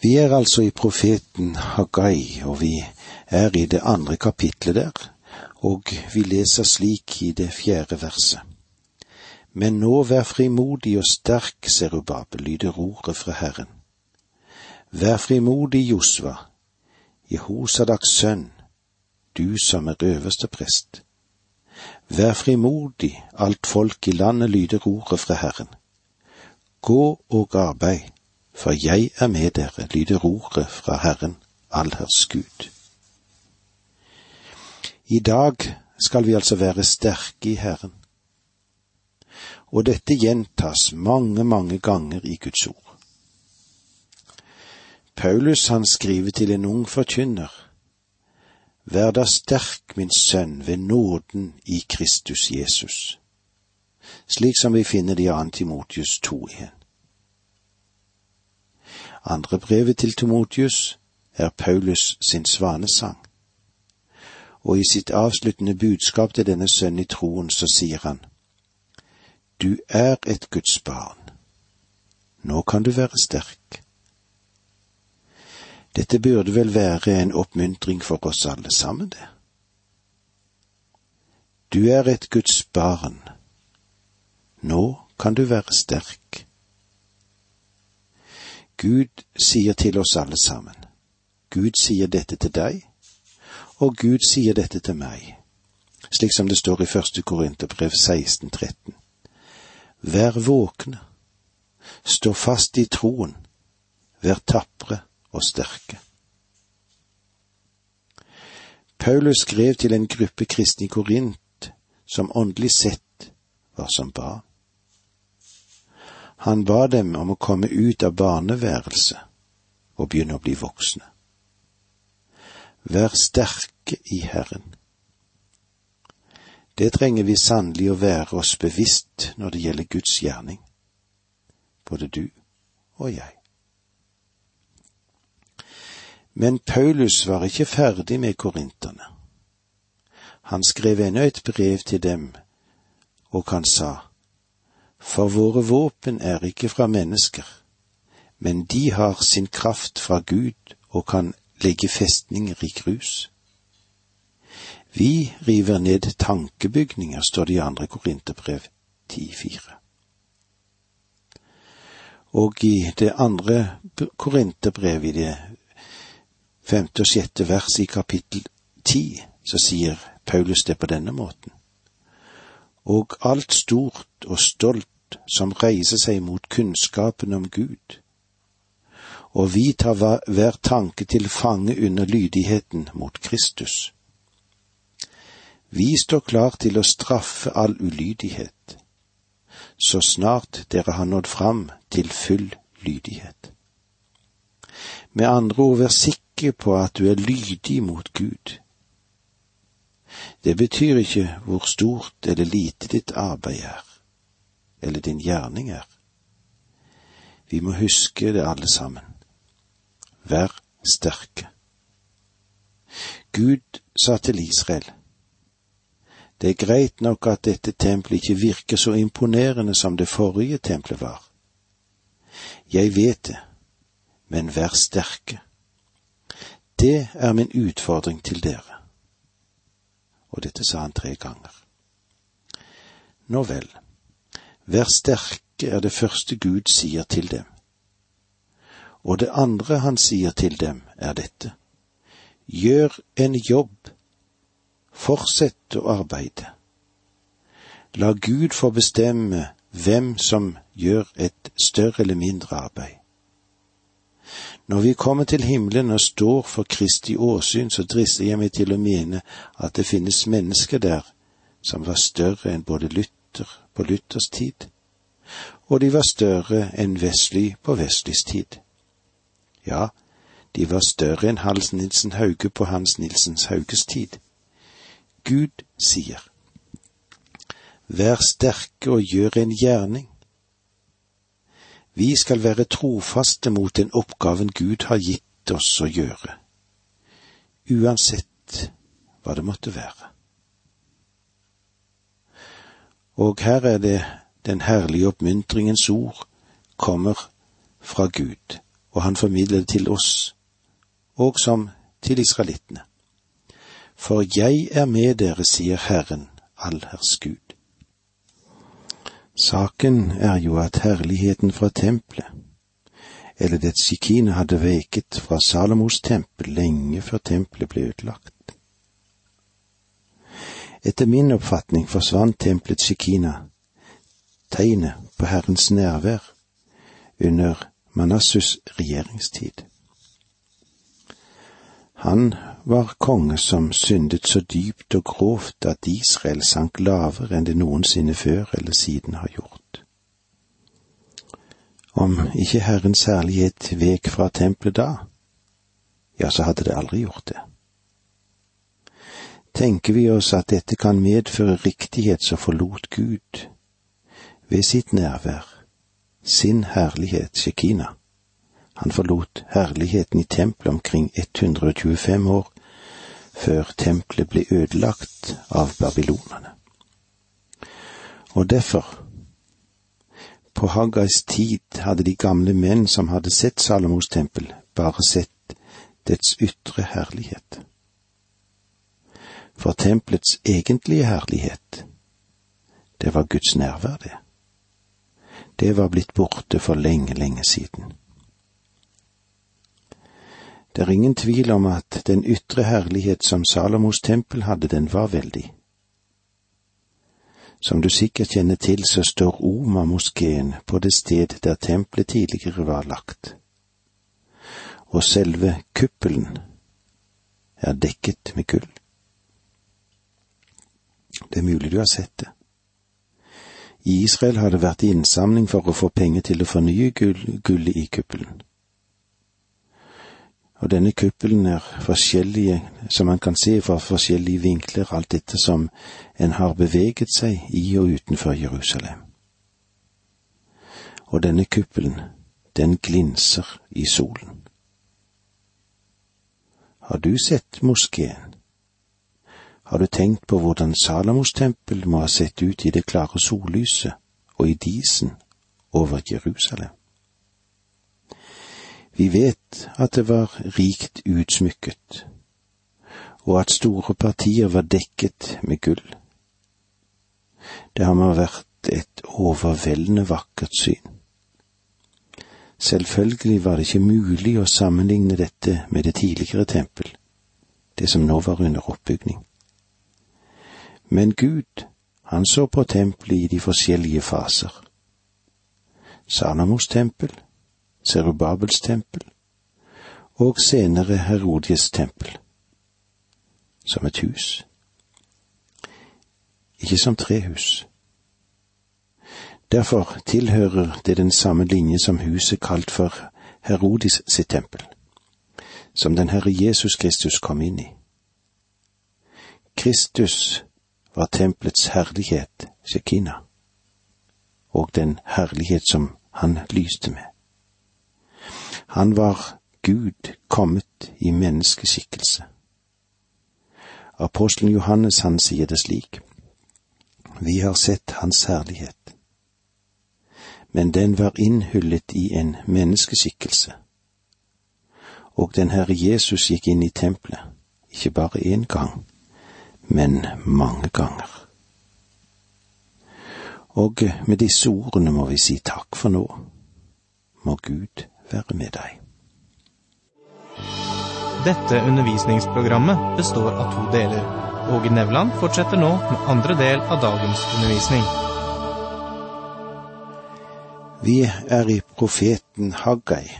Vi er altså i profeten Hagai, og vi er i det andre kapitlet der, og vi leser slik i det fjerde verset. Men nå vær frimodig og sterk, Serubabel, lyder ordet fra Herren. Vær frimodig, Josva, Jehosadaks sønn, du som er øverste prest. Vær frimodig, alt folk i landet, lyder ordet fra Herren. Gå og arbeid, for jeg er med dere, lyder ordet fra Herren, allherrs Gud. I dag skal vi altså være sterke i Herren. Og dette gjentas mange, mange ganger i Guds ord. Paulus han skriver til en ung forkynner. Vær da sterk, min sønn, ved nåden i Kristus Jesus, slik som vi finner det i Antimotius 2 igjen. Andre brevet til Timotius er Paulus sin svanesang, og i sitt avsluttende budskap til denne sønnen i troen så sier han, Du er et Guds barn, nå kan du være sterk. Dette burde vel være en oppmuntring for oss alle sammen, det. Du er et Guds barn, nå kan du være sterk. Gud sier til oss alle sammen. Gud sier dette til deg, og Gud sier dette til meg, slik som det står i første Korinterbrev 1613. Vær våkne, stå fast i troen, vær tapre og sterke. Paulus skrev til en gruppe kristne i Korint som åndelig sett var som barn. Han ba dem om å komme ut av barneværelset og begynne å bli voksne. Vær sterke i Herren. Det trenger vi sannelig å være oss bevisst når det gjelder Guds gjerning, både du og jeg. Men Paulus var ikke ferdig med korinterne. Han skrev ennå et brev til dem, og han sa, for våre våpen er ikke fra mennesker, men de har sin kraft fra Gud og kan legge festninger i grus. Vi river ned tankebygninger, står det i andre Korinterbrev 10,4. Og i det andre Korinterbrev, i det femte og sjette vers i kapittel ti, så sier Paulus det på denne måten og alt stort og stolt som reiser seg mot kunnskapen om Gud. Og vi tar hver tanke til fange under lydigheten mot Kristus. Vi står klar til å straffe all ulydighet, så snart dere har nådd fram til full lydighet. Med andre ord, vær sikker på at du er lydig mot Gud det betyr ikke hvor stort eller lite ditt arbeid er, eller din gjerning er. Vi må huske det alle sammen. Vær sterke. Gud sa til Israel, det er greit nok at dette tempelet ikke virker så imponerende som det forrige tempelet var. Jeg vet det, men vær sterke. Det er min utfordring til dere og dette sa han tre ganger. Nå vel, vær sterke er det første Gud sier til dem. Og det andre han sier til dem, er dette. Gjør en jobb, fortsett å arbeide. La Gud få bestemme hvem som gjør et større eller mindre arbeid. Når vi kommer til himmelen og står for Kristi åsyn, så drister jeg meg til å mene at det finnes mennesker der som var større enn både Luther på Luthers tid, og de var større enn Wesley på Wesleys tid. Ja, de var større enn Hans Nilsen Hauge på Hans Nilsens Hauges tid. Gud sier, Vær sterke og gjør en gjerning. Vi skal være trofaste mot den oppgaven Gud har gitt oss å gjøre, uansett hva det måtte være. Og her er det den herlige oppmuntringens ord kommer fra Gud. og han formidler det til oss, og som til israelittene. For jeg er med dere, sier Herren, allherrs Gud. Saken er jo at herligheten fra tempelet, eller dets sikine, hadde veket fra Salomos tempel lenge før tempelet ble utlagt. Etter min oppfatning forsvant tempelets sikina, tegnet på Herrens nærvær, under Manassus regjeringstid. Han var konge som syndet så dypt og grovt at Israel sank lavere enn det noensinne før eller siden har gjort. Om ikke Herrens herlighet vek fra tempelet da, ja, så hadde det aldri gjort det. Tenker vi oss at dette kan medføre riktighet, som forlot Gud ved sitt nærvær sin herlighet, Shekina. Han forlot herligheten i tempelet omkring 125 år før tempelet ble ødelagt av babylonerne. Og derfor, på Haggais tid hadde de gamle menn som hadde sett Salomos tempel, bare sett dets ytre herlighet. For tempelets egentlige herlighet, det var Guds nærvær, det. Det var blitt borte for lenge, lenge siden. Det er ingen tvil om at den ytre herlighet som Salomos tempel hadde, den var veldig. Som du sikkert kjenner til, så står Oma-moskeen på det sted der tempelet tidligere var lagt. Og selve kuppelen er dekket med gull. Det er mulig du har sett det. I Israel har det vært innsamling for å få penger til å fornye gullet i kuppelen og denne kuppelen er forskjellige, som man kan se fra forskjellige vinkler, alt dette som en har beveget seg i og utenfor Jerusalem. Og denne kuppelen, den glinser i solen. Har du sett moskeen? Har du tenkt på hvordan Salamos tempel må ha sett ut i det klare sollyset og i disen over Jerusalem? Vi vet at det var rikt utsmykket, og at store partier var dekket med gull. Det har må vært et overveldende vakkert syn. Selvfølgelig var det ikke mulig å sammenligne dette med det tidligere tempel, det som nå var under oppbygning. Men Gud, han så på tempelet i de forskjellige faser. Salomos tempel, Serubabels tempel og senere Herodies tempel, som et hus, ikke som trehus. Derfor tilhører det den samme linje som huset kalt for Herodis sitt tempel, som den Herre Jesus Kristus kom inn i. Kristus var tempelets herlighet, Shekina, og den herlighet som han lyste med. Han var Gud kommet i menneskeskikkelse. Apostelen Johannes han sier det slik. Vi har sett Hans herlighet. Men den var innhyllet i en menneskeskikkelse. Og den Herre Jesus gikk inn i tempelet, ikke bare én gang, men mange ganger. Og med disse ordene må vi si takk for nå. Må Gud være med deg. Dette undervisningsprogrammet består av to deler. Åge Nevland fortsetter nå med andre del av dagens undervisning. Vi er i profeten Haggai,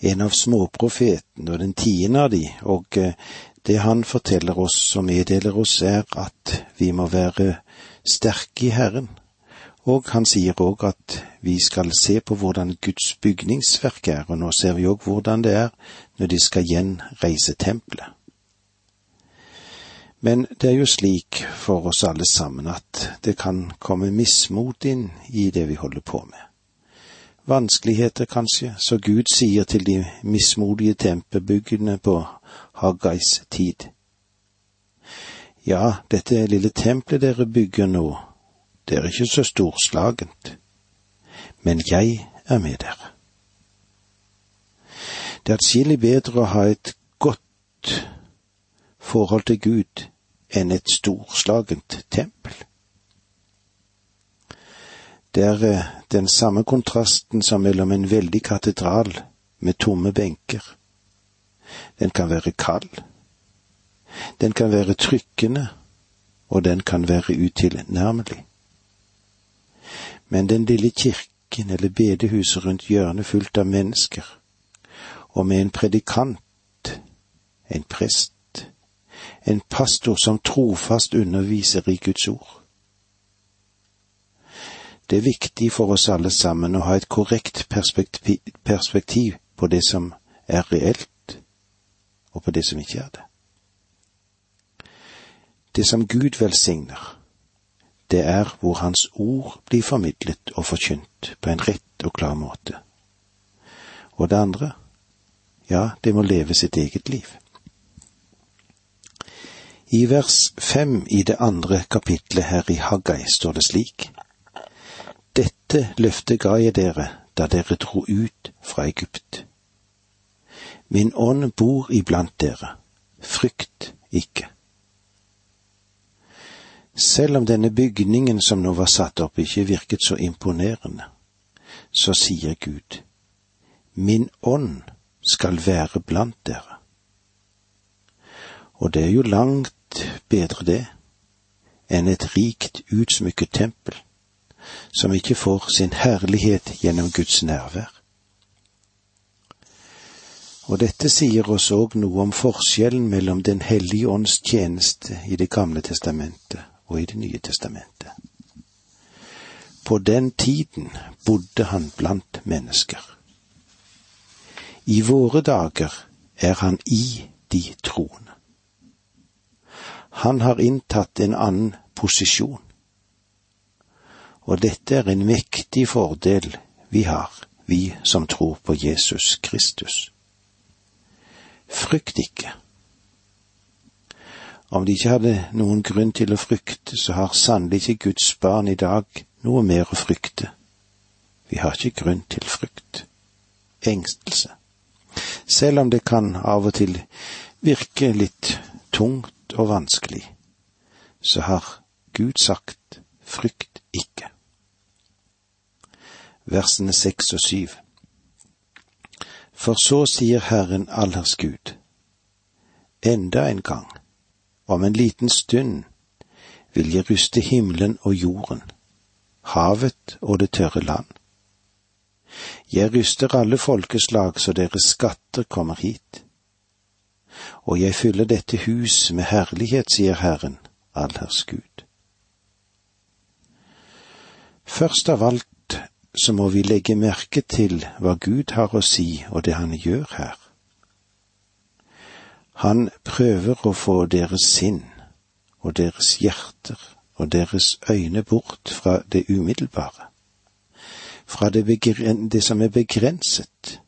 en av småprofetene og den tiende av de, og eh, det han forteller oss og meddeler oss, er at vi må være sterke i Herren og han sier òg at vi skal se på hvordan Guds bygningsverk er, og nå ser vi òg hvordan det er når de skal gjenreise tempelet. Men det er jo slik for oss alle sammen at det kan komme mismot inn i det vi holder på med. Vanskeligheter kanskje, så Gud sier til de mismodige tempelbyggene på Haggais tid. Ja, dette lille tempelet dere bygger nå, det er ikke så storslagent, men jeg er med dere. Det er atskillig bedre å ha et godt forhold til Gud enn et storslagent tempel. Det er eh, den samme kontrasten som mellom en veldig katedral med tomme benker. Den kan være kald, den kan være trykkende, og den kan være utilnærmelig. Men den lille kirken eller bedehuset rundt hjørnet fullt av mennesker, og med en predikant, en prest, en pastor som trofast underviser i Guds ord. Det er viktig for oss alle sammen å ha et korrekt perspektiv på det som er reelt, og på det som ikke er det. Det som Gud velsigner, det er hvor Hans ord blir formidlet og forkynt på en rett og klar måte. Og det andre, ja, det må leve sitt eget liv. I vers fem i det andre kapitlet her i Haggai står det slik. Dette løftet ga jeg dere da dere dro ut fra Egypt. Min ånd bor iblant dere, frykt ikke. Selv om denne bygningen som nå var satt opp ikke virket så imponerende, så sier Gud, Min ånd skal være blant dere. Og det er jo langt bedre det enn et rikt utsmykket tempel, som ikke får sin herlighet gjennom Guds nærvær. Og dette sier oss òg noe om forskjellen mellom Den hellige ånds tjeneste i Det gamle testamentet og i Det nye testamentet. På den tiden bodde han blant mennesker. I våre dager er han i de troende. Han har inntatt en annen posisjon, og dette er en mektig fordel vi har, vi som tror på Jesus Kristus. Frykt ikke. Om de ikke hadde noen grunn til å frykte, så har sannelig ikke Guds barn i dag noe mer å frykte. Vi har ikke grunn til frykt, engstelse selv om det kan av og til virke litt tungt og vanskelig, så har Gud sagt frykt ikke. Versene seks og syv. For så sier Herren allers Gud, enda en gang, om en liten stund vil jeg ruste himmelen og jorden, havet og det tørre land jeg ryster alle folkeslag så deres skatter kommer hit. Og jeg fyller dette hus med herlighet, sier Herren, allherrs Gud. Først av alt så må vi legge merke til hva Gud har å si og det han gjør her. Han prøver å få deres sinn og deres hjerter og deres øyne bort fra det umiddelbare fra det, det som er begrenset,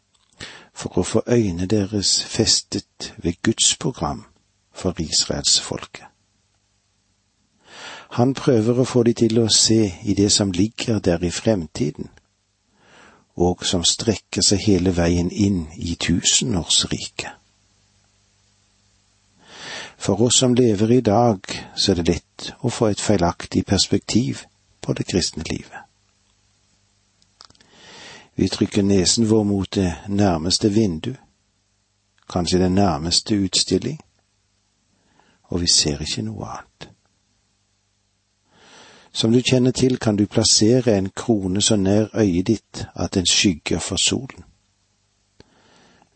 for å få øynene deres festet ved Guds program for israelsfolket. Han prøver å få de til å se i det som ligger der i fremtiden, og som strekker seg hele veien inn i tusenårsriket. For oss som lever i dag, så er det lett å få et feilaktig perspektiv på det kristne livet. Vi trykker nesen vår mot det nærmeste vindu, kanskje den nærmeste utstilling, og vi ser ikke noe annet. Som du kjenner til, kan du plassere en krone så nær øyet ditt at den skygger for solen.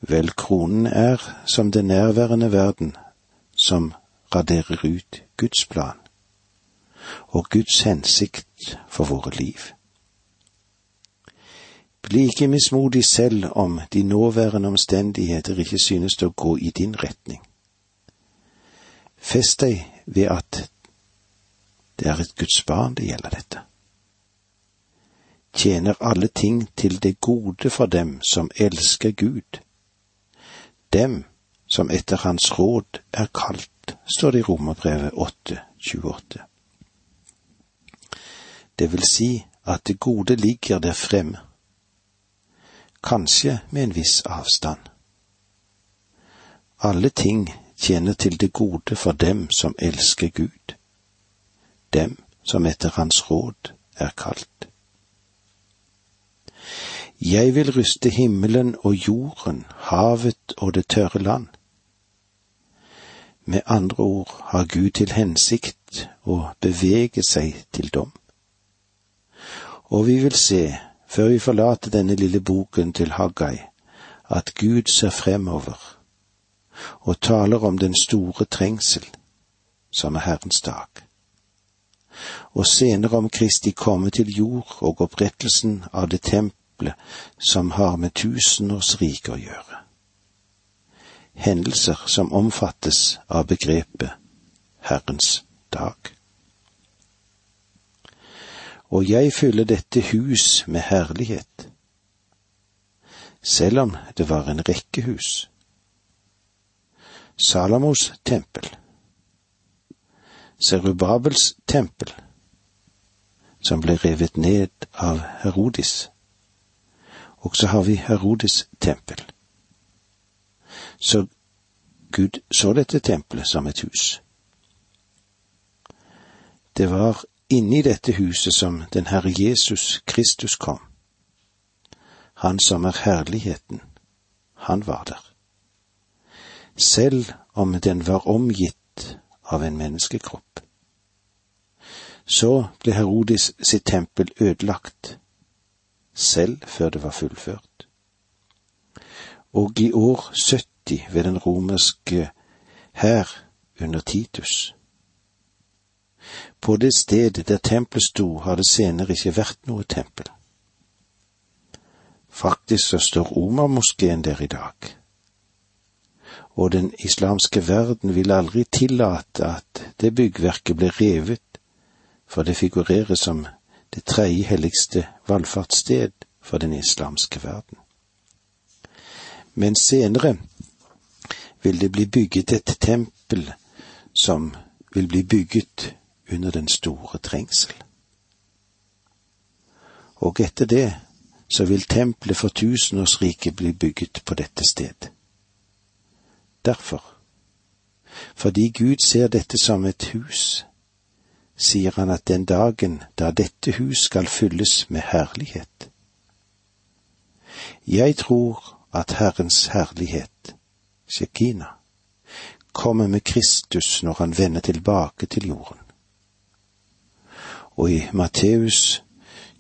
Vel, kronen er som den nærværende verden som raderer ut Guds plan og Guds hensikt for våre liv. Bli ikke mismodig selv om de nåværende omstendigheter ikke synes å gå i din retning. Fest deg ved at det er et Guds barn det gjelder dette. Tjener alle ting til det gode for dem som elsker Gud, dem som etter Hans råd er kalt, står det i Romerbrevet 8,28. Det vil si at det gode ligger der fremme kanskje med en viss avstand, alle ting tjener til det gode for dem som elsker Gud, dem som etter Hans råd er kalt. Jeg vil ryste himmelen og jorden, havet og det tørre land. Med andre ord har Gud til hensikt å bevege seg til dom. Og vi vil se, før vi forlater denne lille boken til Haggai, at Gud ser fremover og taler om den store trengsel, som er Herrens dag, og senere om Kristi komme til jord og opprettelsen av det tempelet som har med tusenårsriket å gjøre. Hendelser som omfattes av begrepet Herrens dag. Og jeg fyller dette hus med herlighet, selv om det var en rekke hus. Salamos tempel, Serubabels tempel, som ble revet ned av Herodis. Og så har vi Herodis tempel. Så Gud så dette tempelet som et hus. Det var inni dette huset som den Herre Jesus Kristus kom. Han som er herligheten, han var der selv om den var omgitt av en menneskekropp. Så ble Herodis sitt tempel ødelagt, selv før det var fullført. Og i år 70 ved den romerske hær under Titus. På det stedet der tempelet sto, har det senere ikke vært noe tempel. Faktisk så står Omar-moskeen der i dag og den islamske verden vil aldri tillate at det byggverket blir revet, for det figurerer som det tredje helligste valfartssted for den islamske verden. Men senere vil det bli bygget et tempel som vil bli bygget under den store trengsel. Og etter det så vil tempelet for tusenårsriket bli bygget på dette sted derfor. Fordi Gud ser dette som et hus, sier han at den dagen da dette hus skal fylles med herlighet. Jeg tror at Herrens herlighet, Shekina, kommer med Kristus når han vender tilbake til jorden. Og i Matteus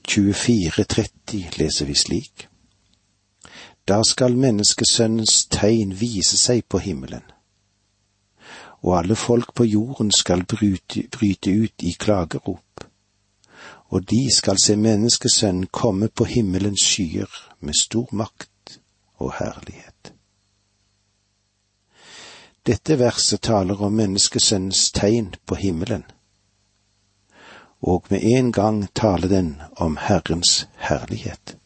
24,30 leser vi slik. Da skal menneskesønnens tegn vise seg på himmelen, og alle folk på jorden skal bryte, bryte ut i klagerop, og de skal se menneskesønnen komme på himmelens skyer med stor makt og herlighet. Dette verset taler om menneskesønnens tegn på himmelen, og med en gang taler den om Herrens herlighet.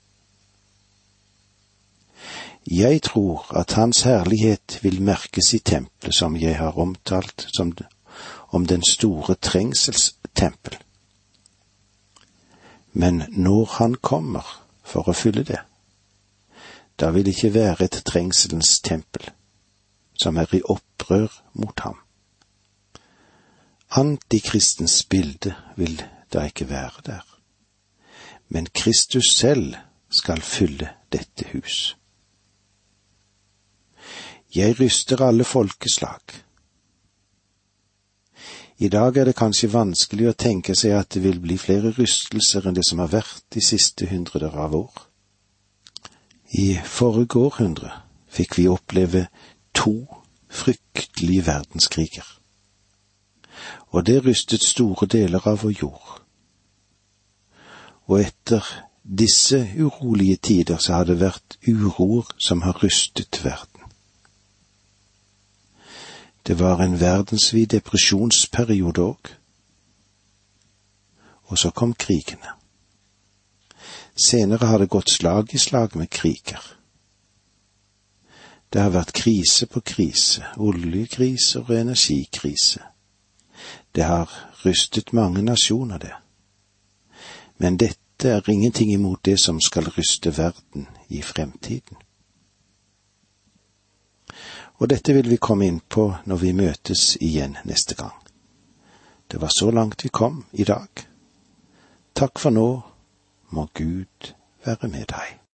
Jeg tror at Hans herlighet vil merkes i tempelet som jeg har omtalt som om den store trengselstempel. Men når Han kommer for å fylle det, da vil det ikke være et trengselens tempel som er i opprør mot ham. Antikristens bilde vil da ikke være der, men Kristus selv skal fylle dette hus. Jeg ryster alle folkeslag. I dag er det kanskje vanskelig å tenke seg at det vil bli flere rystelser enn det som har vært de siste hundreder av år. I forrige århundre fikk vi oppleve to fryktelige verdenskriger, og det rystet store deler av vår jord. Og etter disse urolige tider så har det vært uroer som har rystet verden. Det var en verdensvid depresjonsperiode òg. Og så kom krigene. Senere har det gått slag i slag med kriger. Det har vært krise på krise, oljekrise og energikrise. Det har rystet mange nasjoner, det. Men dette er ingenting imot det som skal ryste verden i fremtiden. Og dette vil vi komme inn på når vi møtes igjen neste gang. Det var så langt vi kom i dag. Takk for nå, må Gud være med deg.